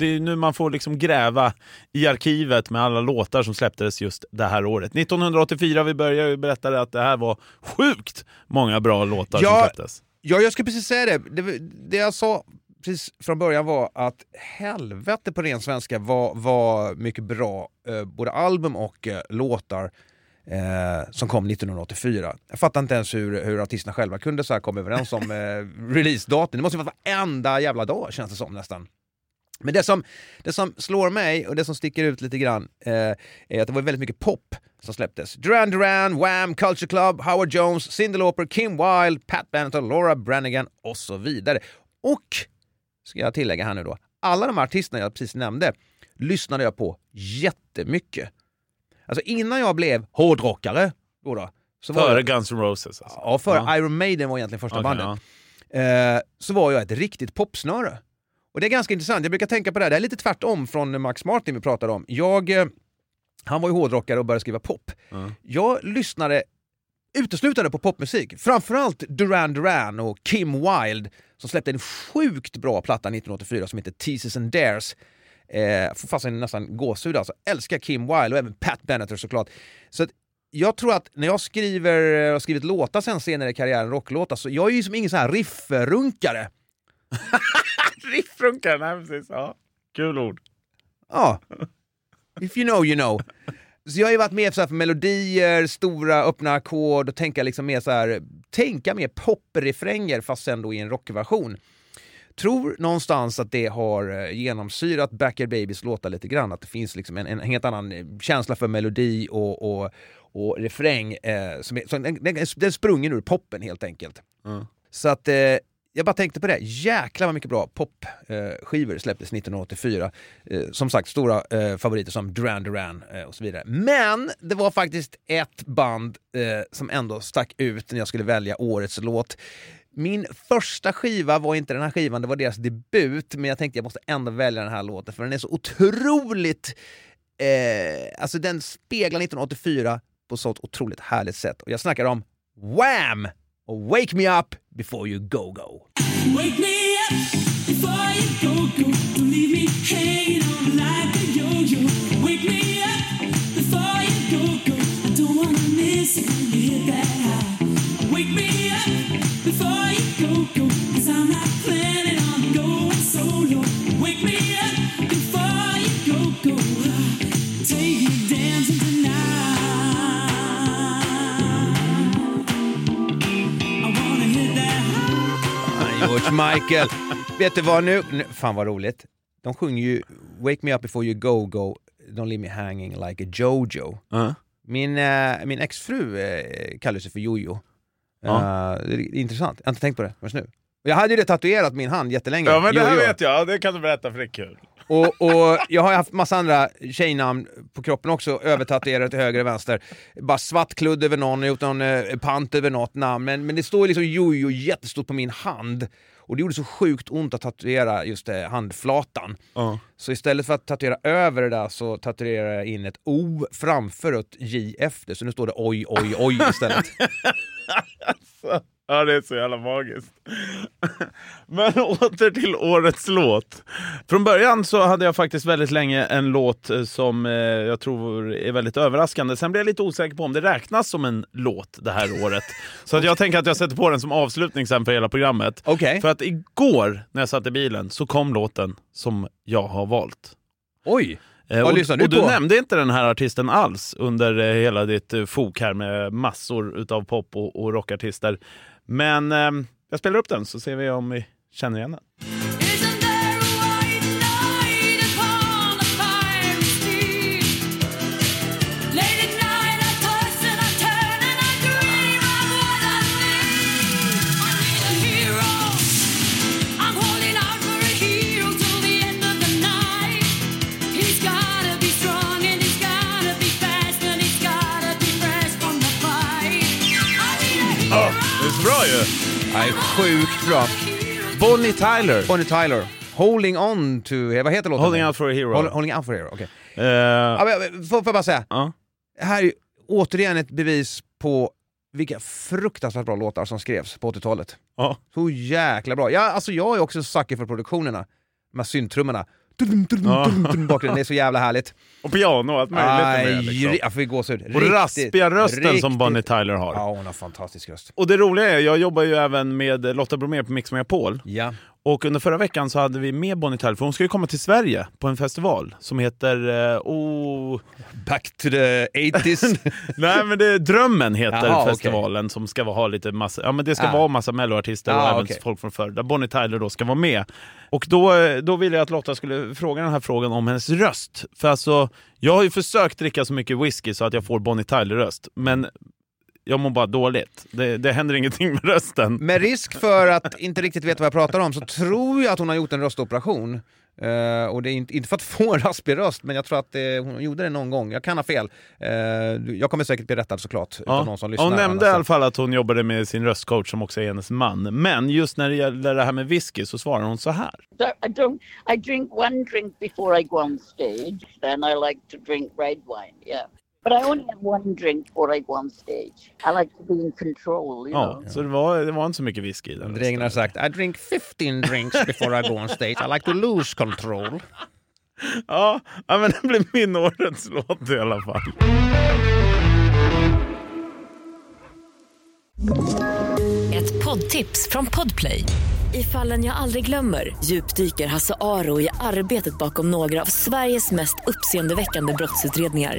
Det är nu man får liksom gräva i arkivet med alla låtar som släpptes just det här året. 1984, vi började berätta att det här var sjukt många bra låtar som
Ja,
släpptes.
ja, jag ska precis säga det. det. Det jag sa precis från början var att helvete på ren svenska var, var mycket bra, eh, både album och eh, låtar eh, som kom 1984. Jag fattar inte ens hur, hur artisterna själva kunde så här komma överens om eh, releasedatum. Det måste ju vara varenda jävla dag känns det som nästan. Men det som, det som slår mig och det som sticker ut lite grann eh, är att det var väldigt mycket pop som släpptes. Duran Duran, Wham, Culture Club, Howard Jones, Cyndi Lauper, Kim Wilde, Pat Benatar, Laura Branigan och så vidare. Och, ska jag tillägga här nu då, alla de artisterna jag precis nämnde lyssnade jag på jättemycket. Alltså innan jag blev hårdrockare, då då, så
Före
jag,
Guns N' Roses alltså.
Ja, före
Ja.
Iron Maiden var egentligen första
Okej,
bandet. Eh, så var jag ett riktigt popsnöre. Och det är ganska intressant, jag brukar tänka på det här, det är lite tvärtom från Max Martin vi pratade om. Jag, eh, han var ju hårdrockare och började skriva pop. Jag lyssnade uteslutande på popmusik. Framförallt Duran Duran och Kim Wilde som släppte en sjukt bra platta 1984 som heter Teases and Dares. Eh, får fasen nästan gåshud alltså. Älskar Kim Wilde och även Pat Benatar såklart. Så att jag tror att när jag skriver, har skrivit låtar sen senare i karriären, rocklåtar, så jag är ju som ingen sån här riffrunkare.
Riffrunkare, nej precis. Ja. Kul ord.
Ja. If you know you know. Så jag har ju varit med så här för melodier, stora öppna ackord och tänka liksom mer så här, tänka mer poprefränger fast sen då i en rockversion. Tror någonstans att det har eh, genomsyrat Backyard Babies låtar lite grann, att det finns liksom en, en helt annan eh, känsla för melodi och, och, och refräng. Eh, som är, som, den, den den sprungen ur poppen helt enkelt. Så att eh, jag bara tänkte på det, jäklar vad mycket bra popskivor släpptes 1984. Eh, som sagt, stora eh, favoriter som Duran Duran eh, och så vidare. Men det var faktiskt ett band eh, som ändå stack ut när jag skulle välja årets låt. Min första skiva var inte den här skivan, det var deras debut, men jag tänkte jag måste ändå välja den här låten för den är så otroligt... Eh, alltså den speglar 1984 på ett så otroligt härligt sätt. Och jag snackar om Wham! Wake Me Up Before You Go Go.
Wake me up before you go, go. Don't leave me hanging on like a yo-yo. Wake me up before you go, go. I don't wanna miss it when you hit that high. Wake me up before you go, go.
George Michael. Vet du vad nu? nu? Fan vad roligt. De sjunger ju Wake me up before you go go, don't leave me hanging like a Jojo.
Ja.
Min, eh, min exfru eh, kallar sig för Jojo.
Ja.
Eh, det är intressant, jag har inte tänkt på det förrän nu. Jag hade ju det tatuerat min hand jättelänge.
Ja men det här
Jojo.
vet jag, det kan du berätta för det är kul.
Och, och jag har haft massa andra tjejnamn på kroppen också, övertatuerade till höger och vänster. Bara svartkludd över någon, gjort någon eh, pant över något namn, men, men det står liksom jojo jättestort på min hand. Och det gjorde så sjukt ont att tatuera just eh, handflatan.
Ja.
Så istället för att tatuera över det där så tatuerar jag in ett O framför och ett J efter, så nu står det oj, oj, oj istället.
Ja, det är så jävla magiskt. Men åter till årets låt. Från början så hade jag faktiskt väldigt länge en låt eh, som eh, jag tror är väldigt överraskande. Sen blev jag lite osäker på om det räknas som en låt det här året. Så att jag tänker att jag sätter på den som avslutning sen för hela programmet.
Okej.
För att igår när jag satt i bilen så kom låten som jag har valt.
Oj!
Eh,
Vad
och,
lyssnar du
och du
på?
nämnde inte den här artisten alls under hela ditt fok här med massor utav pop och, och rockartister. Men eh, jag spelar upp den så ser vi om vi känner igen den.
Sjukt bra.
Bonnie Tyler.
Bonnie Tyler. Holding on to... Vad heter låten?
Holding out for a hero.
Hold, holding out for a hero, okej.
Eh,
Ja, men, men, får, får jag bara säga? Det här är återigen ett bevis på vilka fruktansvärt bra låtar som skrevs på 80-talet.
Ja.
Så jäkla bra. Ja, alltså jag är också en sucker för produktionerna. De här syntrummorna. Dum, dum,
Ja.
dum, dum, bakgrunden. Det är så jävla härligt.
Och piano och allt möjligt. är med,
Aj,
liksom.
Jag får gåshud.
Och raspiga rösten som
riktigt-
Bonnie Tyler har.
Ja, hon har fantastisk röst.
Och det roliga är, jag jobbar ju även med Lotta Bromé på Mix Megapol.
Ja.
Och under förra veckan så hade vi med Bonnie Tyler, för hon ska ju komma till Sverige på en festival som heter... Eh, oh...
Back to the 80s.
Nej men det, Drömmen heter
Jaha,
festivalen som ska ha lite massa, ja men det ska
Ah.
vara massa melloartister och
Ah,
även
okej.
folk från förr, där Bonnie Tyler då ska vara med. Och då, eh, då ville jag att Lotta skulle fråga den här frågan om hennes röst. För alltså, jag har ju försökt dricka så mycket whisky så att jag får Bonnie Tyler-röst, men jag mår bara dåligt. Det, det händer ingenting med rösten.
Med risk för att inte riktigt veta vad jag pratar om så tror jag att hon har gjort en röstoperation. Eh, och det är inte, inte för att få en raspig röst, men jag tror att eh, hon gjorde det någon gång. Jag kan ha fel. Eh, jag kommer säkert bli rättad såklart, utav någon som lyssnar.
hon nämnde i alla fall att hon jobbade med sin röstcoach som också är hennes man. Men just när det gäller det här med whisky så svarar hon så här.
So I don't. I drink one drink before I go on stage. Then I like to drink red wine. Yeah, but I only have one drink before I go on stage. I like to be in control. You
Ja,
know.
så det var, det var inte så mycket whisky i den.
Drängen har sagt I drink 15 drinks before I go on stage. I like to lose control.
Ja, ja, men det blir min årets låt i alla fall.
Ett poddtips från Podplay. I fallen jag aldrig glömmer djupdyker Hasse Aro i arbetet bakom några av Sveriges mest uppseendeväckande brottsutredningar.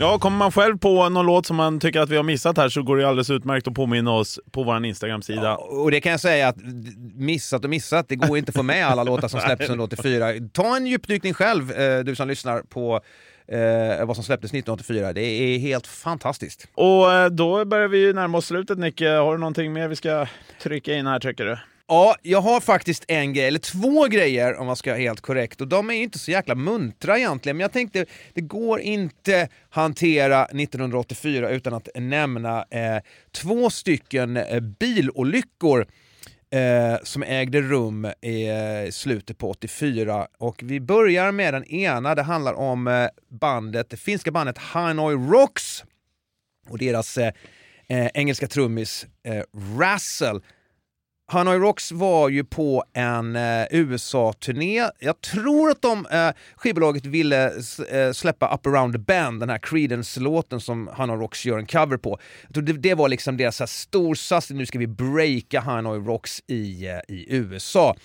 Ja, kommer man själv på någon låt som man tycker att vi har missat här så går det alldeles utmärkt att påminna oss på vår Instagram-sida.
Och det kan jag säga att missat och missat, det går inte att få med alla låtar som släpptes under 84. Ta en djupdykning själv, eh, du som lyssnar på eh, vad som släpptes 1984. Det är helt fantastiskt.
Och eh, då börjar vi ju närma oss slutet Nicke. Har du någonting mer vi ska trycka in här tycker du?
Ja, jag har faktiskt en grej, eller två grejer om man ska vara helt korrekt. Och de är ju inte så jäkla muntra egentligen, men jag tänkte det går inte hantera 1984 utan att nämna eh, två stycken eh, bilolyckor eh, som ägde rum i eh, slutet på 84. Och vi börjar med den ena, det handlar om eh, bandet, det finska bandet Hanoi Rocks och deras eh, eh, engelska trummis eh, Razzle. Hanoi Rocks var ju på en eh, USA-turné. Jag tror att de, eh, skivbolaget ville s- eh, släppa Up around the band, den här Creedence-låten som Hanoi Rocks gör en cover på. Jag tror det, det var liksom deras så här storsatsning, nu ska vi breaka Hanoi Rocks i, eh, i USA.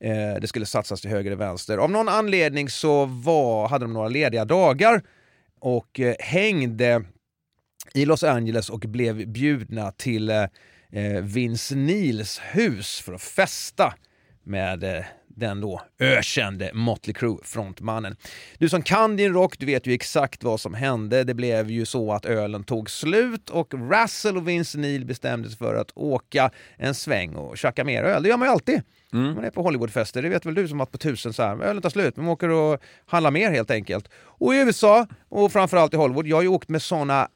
Eh, det skulle satsas till höger och vänster. Av någon anledning så var, hade de några lediga dagar och eh, hängde i Los Angeles och blev bjudna till eh, eh, Vince Nils hus för att festa med eh, den då ökände Motley Crue-frontmannen. Du som kan din rock, du vet ju exakt vad som hände. Det blev ju så att ölen tog slut och Russell och Vince Neil bestämde sig för att åka en sväng och tjacka mer öl. Det gör man ju alltid. Man är på Hollywoodfester, det vet väl du som varit på tusen så här. ölen tar slut, men man åker och handlar mer helt enkelt. Och i USA, och framförallt i Hollywood, jag har ju åkt med såna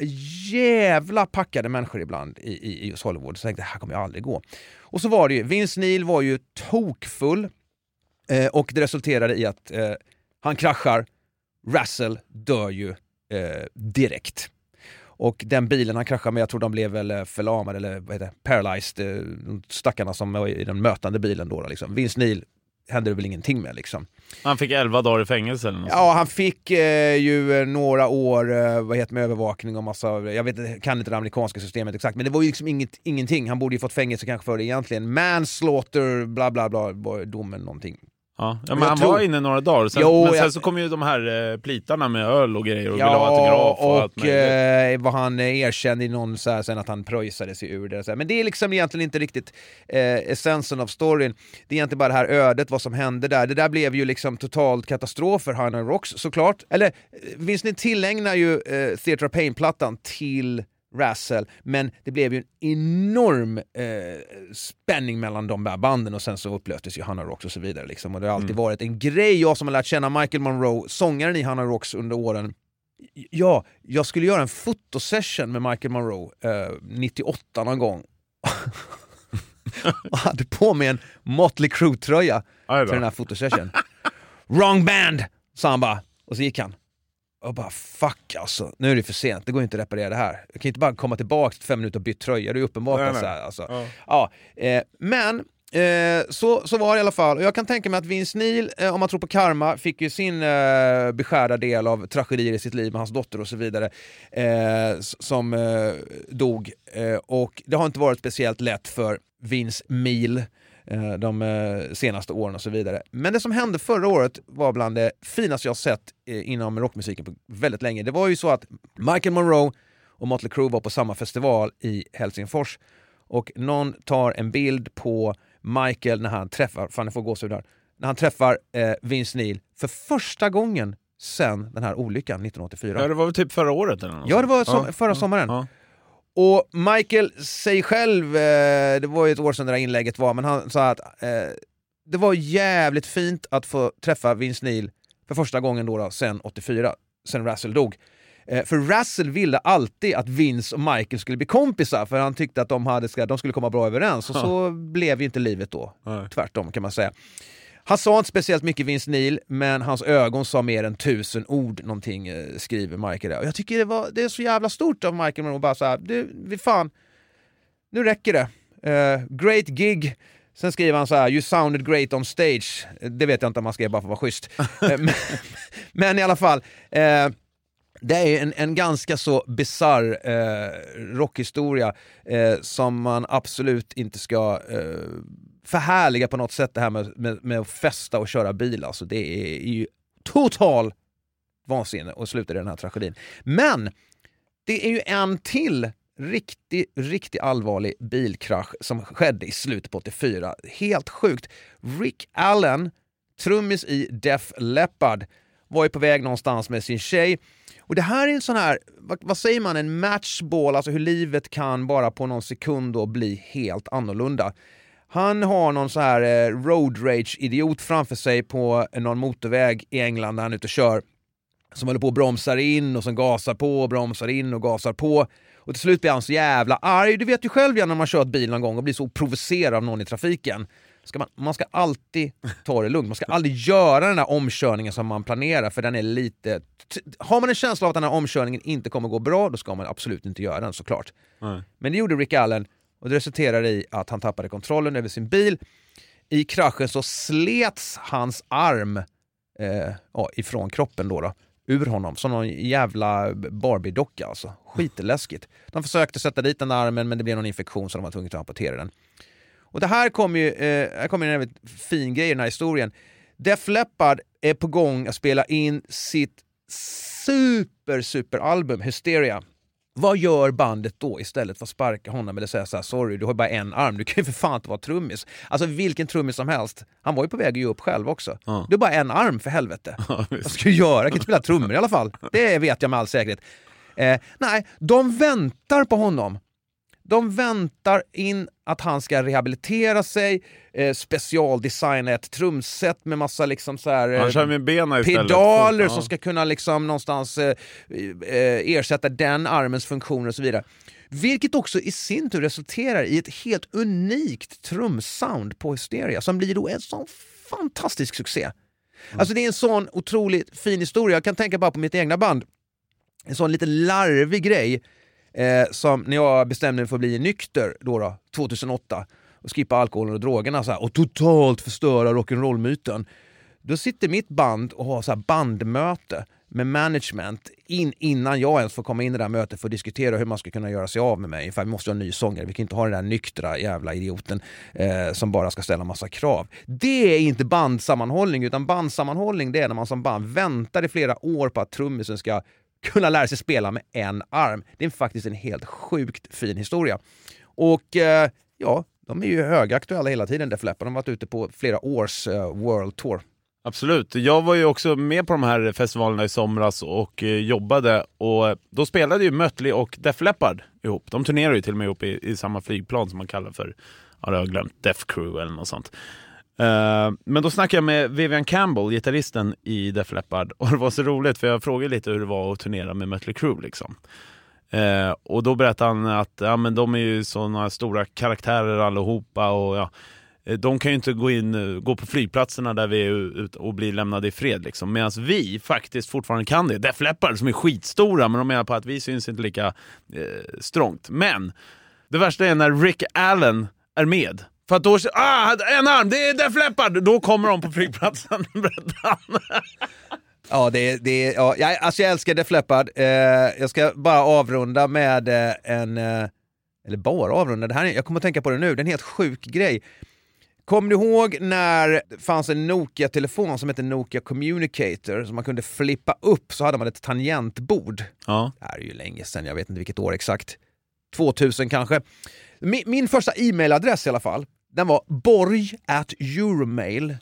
jävla packade människor ibland i, i, i just Hollywood, så jag tänkte det här kommer jag aldrig gå. Och så var det ju, Vince Neil var ju tokfull eh, och det resulterade i att eh, han kraschar, Russell dör ju eh, direkt. Och den bilen han kraschade med, jag tror de blev väl eh, förlamade eller vad heter det, paralyzed, eh, stackarna som var i den mötande bilen då. liksom. Vince Neil hände det väl ingenting med liksom.
Han fick 11 dagar i fängelse eller något
Ja, han fick eh, ju eh, några år eh, vad heter, med övervakning och massa, jag vet kan inte det amerikanska systemet exakt, men det var ju liksom inget, ingenting. Han borde ju fått fängelse kanske för det egentligen. Manslaughter, bla bla bla, var domen någonting.
Ja, ja men han
tror-
var inne några dagar, sen,
Jo,
men sen
jag-
så kom ju de här eh, plitarna med öl och grejer och ville ha autograf och, allt
och
möjligt.
eh, vad han eh, erkände i någon så här, sen att han pröjsade sig ur det. Så här. Men det är liksom egentligen inte riktigt eh, essensen av storyn. Det är egentligen bara det här ödet, vad som hände där. Det där blev ju liksom totalt katastrof för Hanoi Rocks såklart. Eller, eh, Vince Neil tillägnar ju eh, Theatre Pain-plattan till Razzle, men det blev ju en enorm eh, spänning mellan de där banden och sen så upplöstes ju Hanoi Rocks och så vidare. Liksom. Och det har alltid varit en grej, jag som har lärt känna Michael Monroe, sångaren i Hanoi Rocks under åren, Ja, jag skulle göra en fotosession med Michael Monroe eh, 98 någon gång. och hade på mig en Motley Crue-tröja till den här fotosession. Wrong band! sa han bara. Och så gick han. Och bara fuck alltså, nu är det för sent, det går inte att reparera det här. Jag kan inte bara komma tillbaka till fem minuter och byta tröja, det är uppenbart.
Nej, nej.
Så här, alltså.
Ja.
Ja, eh, men eh, så, så var det i alla fall. Och jag kan tänka mig att Vince Neil, eh, om man tror på karma, fick ju sin eh, beskärda del av tragedier i sitt liv med hans dotter och så vidare, eh, som eh, dog. Eh, och det har inte varit speciellt lätt för Vince Neil de eh, senaste åren och så vidare. Men det som hände förra året var bland det finaste jag sett eh, inom rockmusiken på väldigt länge. Det var ju så att Michael Monroe och Motley Crue var på samma festival i Helsingfors och någon tar en bild på Michael när han träffar, fan jag får gåshud här, när han träffar eh, Vince Neil för första gången sen den här olyckan 1984.
Ja, det var väl typ förra året eller något
Ja, det var som, förra
ja,
sommaren.
Ja.
Och Michael säger själv, eh, det var ju ett år sedan det där inlägget var, men han sa att eh, det var jävligt fint att få träffa Vince Neil för första gången då, då sen 84, sen Russell dog. Eh, för Russell ville alltid att Vince och Michael skulle bli kompisar för han tyckte att de, hade, de skulle komma bra överens och så blev ju inte livet då.
Nej.
Tvärtom kan man säga. Han sa inte speciellt mycket Vince Neil, men hans ögon sa mer än tusen ord någonting, eh, skriver Michael. där. Och jag tycker det, var, det är så jävla stort av Michael Monroe bara så här, du, fan, nu räcker det. Eh, great gig. Sen skriver han så här, you sounded great on stage. Eh, Det vet jag inte om man skrev bara för att vara schysst. Men, men i alla fall, eh, det är en, en ganska så bisarr eh, rockhistoria eh, som man absolut inte ska eh, förhärliga på något sätt det här med, med, med att festa och köra bil. Alltså, det är ju total vansinne och slutar i den här tragedin. Men det är ju en till riktigt, riktigt allvarlig bilkrasch som skedde i slutet på 84. Helt sjukt. Rick Allen, trummis i Def Leppard, var ju på väg någonstans med sin tjej. Och det här är en sån här, vad, vad säger man, en matchball, alltså hur livet kan bara på någon sekund då bli helt annorlunda. Han har någon sån här eh, road rage-idiot framför sig på någon motorväg i England där han är ute och kör. Som håller på och bromsar in och som gasar på och bromsar in och gasar på. Och till slut blir han så jävla arg. Du vet ju själv när man kört bil någon gång och blir så provocerad av någon i trafiken. Ska man, man ska alltid ta det lugnt. Man ska aldrig göra den där omkörningen som man planerar för den är lite... Har man en känsla av att den här omkörningen inte kommer gå bra, då ska man absolut inte göra den såklart.
Nej.
Men det gjorde Rick Allen och det resulterade i att han tappade kontrollen över sin bil. I kraschen så slets hans arm eh, ja, ifrån kroppen då, då, ur honom, som någon jävla Barbie-docka alltså. Skitläskigt. De försökte sätta dit den armen men det blev någon infektion så de var tvungna att amputera den. Och det här kommer ju, eh, här kommer en väldigt fin grej i den här historien. Def Leppard är på gång att spela in sitt super, super album Hysteria. Vad gör bandet då istället för att sparka honom eller säga så här, sorry du har bara en arm, du kan ju för fan inte vara trummis. Alltså vilken trummis som helst. Han var ju på väg att ge upp själv också.
Ja.
Du har bara en arm för helvete. Vad ska du göra? Jag kan inte spela trummor i alla fall. Det vet jag med all säkerhet. Eh, nej, de väntar på honom. De väntar in att han ska rehabilitera sig, eh, specialdesigna ett trumset med massa liksom så här, eh, pedaler
Ja.
som ska kunna liksom någonstans eh, eh, ersätta den armens funktioner och så vidare. Vilket också i sin tur resulterar i ett helt unikt trumsound på Hysteria som blir då en sån fantastisk succé. Alltså det är en sån otroligt fin historia. Jag kan tänka bara på mitt egna band. En sån lite larvig grej eh, som när jag bestämde mig för att bli nykter då, då 2008 och skippa alkoholen och drogerna så här, och totalt förstöra rock'n'roll-myten. Då sitter mitt band och har så här bandmöte med management in, innan jag ens får komma in i det där mötet för att diskutera hur man ska kunna göra sig av med mig. För vi måste ha en ny sångare, vi kan inte ha den där nyktra jävla idioten eh, som bara ska ställa massa krav. Det är inte bandsammanhållning, utan bandsammanhållning det är när man som band väntar i flera år på att trummisen ska kunna lära sig spela med en arm. Det är faktiskt en helt sjukt fin historia. Och eh, ja, de är ju högaktuella hela tiden, Def Leppard. De har varit ute på flera års eh, World Tour.
Absolut. Jag var ju också med på de här festivalerna i somras och eh, jobbade och eh, då spelade ju Mötley och Def Leppard ihop. De turnerade ju till och med ihop i, i samma flygplan som man kallar för, ja, jag har glömt, Def Crew eller något sånt. Eh, men då snackade jag med Vivian Campbell, gitarristen i Def Leppard och det var så roligt för jag frågade lite hur det var att turnera med Mötley Crüe liksom. Eh, och då berättade han att ja, men de är ju sådana stora karaktärer allihopa och ja, eh, de kan ju inte gå in gå på flygplatserna där vi är ute och bli lämnade i fred. Liksom. Medan vi faktiskt fortfarande kan det. Def Leppard som är skitstora, men de menar på att vi syns inte lika eh, strångt. Men det värsta är när Rick Allen är med. För att då, ah, en arm, det är Def Leppard! Då kommer de på flygplatsen.
Ja, det, det, ja jag, alltså jag älskar Def Leppard. Eh, jag ska bara avrunda med eh, en... Eh, eller bara avrunda, det här, är- jag kommer att tänka på det nu, det är en helt sjuk grej. Kommer du ihåg när det fanns en Nokia-telefon som hette Nokia Communicator som man kunde flippa upp så hade man ett tangentbord.
Ja.
Det här är ju länge sedan, jag vet inte vilket år exakt. 2000 kanske. Min, min första e-mailadress i alla fall, den var borg at euromail.se.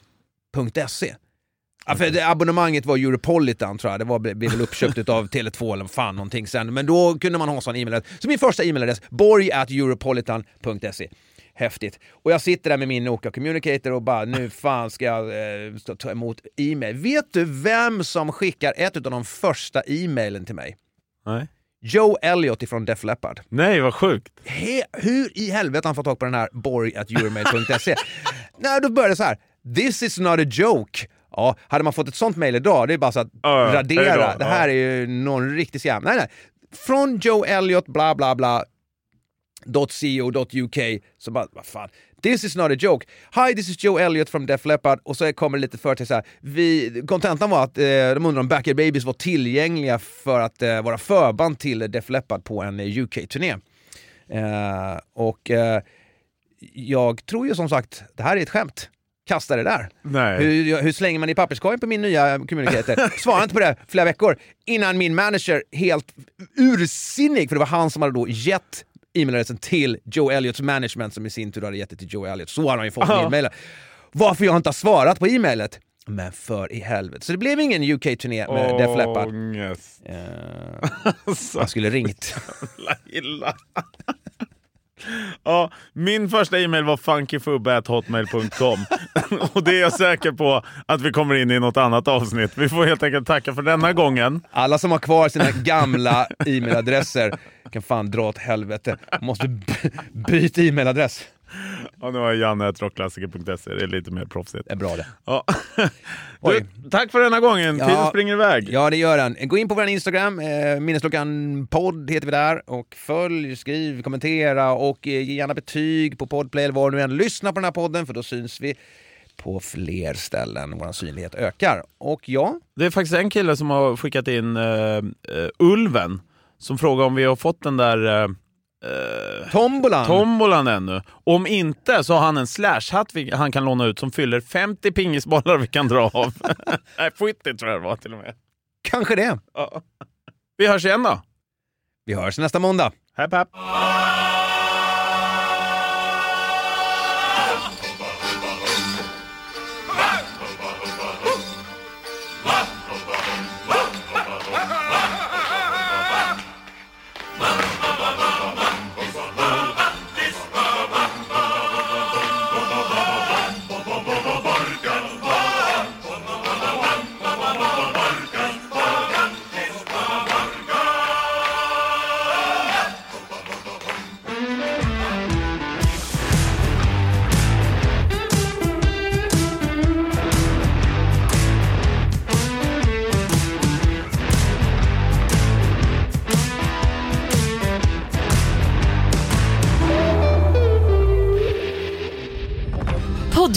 Ja, för det, abonnemanget var Europolitan tror jag, det var, blev väl uppköpt av Tele2 eller fan någonting sen. Men då kunde man ha en sån e-mailadress. Så min första e-mailadress, borg at europolitan.se. Häftigt. Och jag sitter där med min Nokia Communicator och bara nu fan ska jag eh, ta emot e-mail. Vet du vem som skickar ett av de första e-mailen till mig?
Nej.
Joe Elliott ifrån Def Leppard.
Nej, vad sjukt.
He, hur i helvete han fått tag på den här borg.euromail.se? Nej, då började det så här. This is not a joke. Ja, hade man fått ett sånt mail idag, det är bara så att
Ja,
radera.
då,
det här
ja.
är ju någon riktig scam. Nej, nej. Från Joe Elliott, bla bla bla, .co.uk, så bara, vad fan. This is not a joke. Hi, this is Joe Elliott from Def Leppard. Och så kommer det lite för till så här. Vi, kontentan var att eh, de undrar om Back Air Babies var tillgängliga för att eh, vara förband till Def Leppard på en eh, UK-turné. Eh, och eh, jag tror ju som sagt, det här är ett skämt. Kasta det där. Hur, hur slänger man i papperskorgen på min nya communicator? Svarade inte på det flera veckor innan min manager helt ursinnig, för det var han som hade då gett e-mailadressen till Joe Elliots management som i sin tur hade gett det till Joe Elliot. Så hade han ju fått
Ja.
e-mailen. Varför jag inte har svarat på e-mailet? Men för i helvete. Så det blev ingen UK-turné med Def Leppard.
Ångest.
Eh, jag skulle ringt.
Jävla illa. Ja, min första e-mail var funkyfubbe.hotmail.com och det är jag säker på att vi kommer in i något annat avsnitt. Vi får helt enkelt tacka för denna gången.
Alla som har kvar sina gamla e-mailadresser kan fan dra åt helvete. Måste byta e-mailadress.
Ja, nu har jag janne.rockklassiker.se, det är lite mer proffsigt.
Det är bra det.
Ja.
Oj.
Du, tack för denna gången, tiden springer iväg.
Ja, det gör den. Gå in på vår Instagram, eh, Minnesklockan podd heter vi där. Och följ, skriv, kommentera och eh, ge gärna betyg på Podplay eller var du än lyssnar på den här podden för då syns vi på fler ställen. Vår synlighet ökar. Och ja,
Det är faktiskt en kille som har skickat in uh, Ulven, som frågar om vi har fått den där uh,
tombolan.
tombolan ännu. Om inte så har han en slashhatt han kan låna ut som fyller 50 pingisbollar vi kan dra av. Nej, 70 tror jag det var till och med.
Kanske det.
Ja. Vi hörs igen då.
Vi hörs nästa måndag.
Hepp hepp.